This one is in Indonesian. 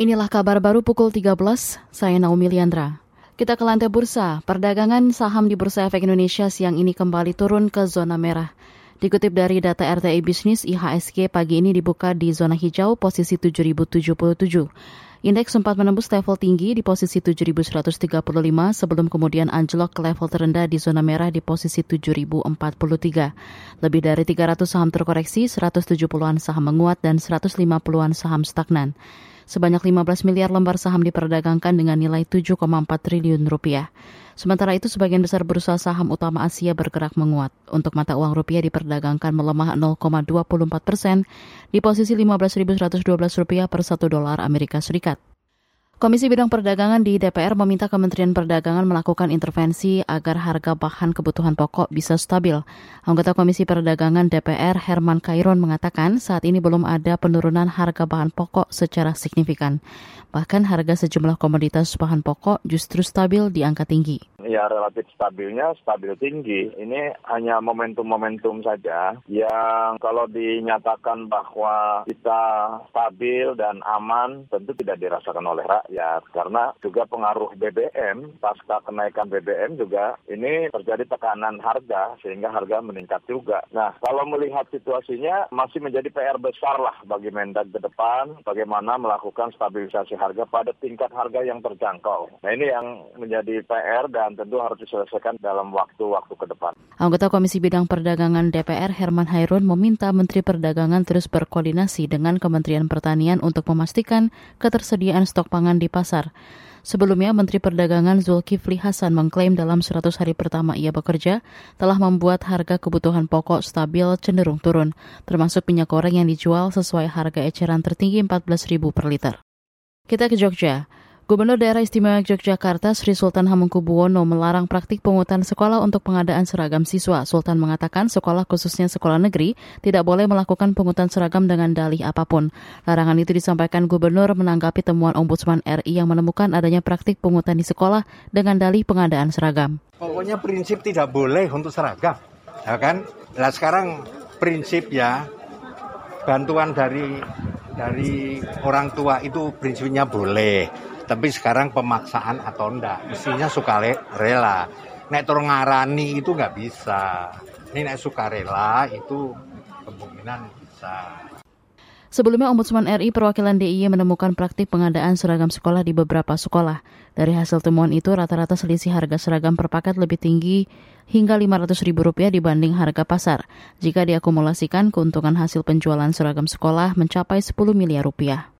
Inilah kabar baru pukul 13, saya Naomi Liandra. Kita ke lantai bursa, perdagangan saham di Bursa Efek Indonesia siang ini kembali turun ke zona merah. Dikutip dari data RTI Bisnis, IHSG pagi ini dibuka di zona hijau posisi 7077. Indeks sempat menembus level tinggi di posisi 7135 sebelum kemudian anjlok ke level terendah di zona merah di posisi 7043. Lebih dari 300 saham terkoreksi, 170-an saham menguat dan 150-an saham stagnan. Sebanyak 15 miliar lembar saham diperdagangkan dengan nilai 7,4 triliun rupiah. Sementara itu, sebagian besar bursa saham utama Asia bergerak menguat. Untuk mata uang rupiah diperdagangkan melemah 0,24 persen di posisi 15.112 rupiah per satu dolar Amerika Serikat. Komisi Bidang Perdagangan di DPR meminta Kementerian Perdagangan melakukan intervensi agar harga bahan kebutuhan pokok bisa stabil. Anggota Komisi Perdagangan DPR Herman Kairon mengatakan saat ini belum ada penurunan harga bahan pokok secara signifikan. Bahkan harga sejumlah komoditas bahan pokok justru stabil di angka tinggi. Ya relatif stabilnya stabil tinggi. Ini hanya momentum-momentum saja yang kalau dinyatakan bahwa kita stabil dan aman tentu tidak dirasakan oleh rakyat karena juga pengaruh BBM pasca kenaikan BBM juga ini terjadi tekanan harga sehingga harga meningkat juga. Nah kalau melihat situasinya masih menjadi PR besar lah bagi Mendak ke depan bagaimana melakukan stabilisasi harga pada tingkat harga yang terjangkau. Nah ini yang menjadi PR dan tentu harus diselesaikan dalam waktu-waktu ke depan. Anggota Komisi Bidang Perdagangan DPR Herman Hairun meminta Menteri Perdagangan terus berkoordinasi dengan Kementerian Pertanian untuk memastikan ketersediaan stok pangan di pasar. Sebelumnya, Menteri Perdagangan Zulkifli Hasan mengklaim dalam 100 hari pertama ia bekerja telah membuat harga kebutuhan pokok stabil cenderung turun, termasuk minyak goreng yang dijual sesuai harga eceran tertinggi 14.000 per liter. Kita ke Jogja. Gubernur Daerah Istimewa Yogyakarta Sri Sultan Hamengkubuwono melarang praktik pungutan sekolah untuk pengadaan seragam siswa. Sultan mengatakan sekolah khususnya sekolah negeri tidak boleh melakukan pungutan seragam dengan dalih apa pun. Larangan itu disampaikan Gubernur menanggapi temuan Ombudsman RI yang menemukan adanya praktik pungutan di sekolah dengan dalih pengadaan seragam. Pokoknya prinsip tidak boleh untuk seragam, ya kan? Nah sekarang prinsip ya bantuan dari dari orang tua itu prinsipnya boleh, tapi sekarang pemaksaan atau enggak, mestinya suka rela. Nek turun ngarani itu nggak bisa. Ini nek suka rela itu kemungkinan bisa. Sebelumnya Ombudsman RI perwakilan DIY menemukan praktik pengadaan seragam sekolah di beberapa sekolah. Dari hasil temuan itu rata-rata selisih harga seragam per paket lebih tinggi hingga Rp500.000 dibanding harga pasar. Jika diakumulasikan, keuntungan hasil penjualan seragam sekolah mencapai 10 miliar rupiah.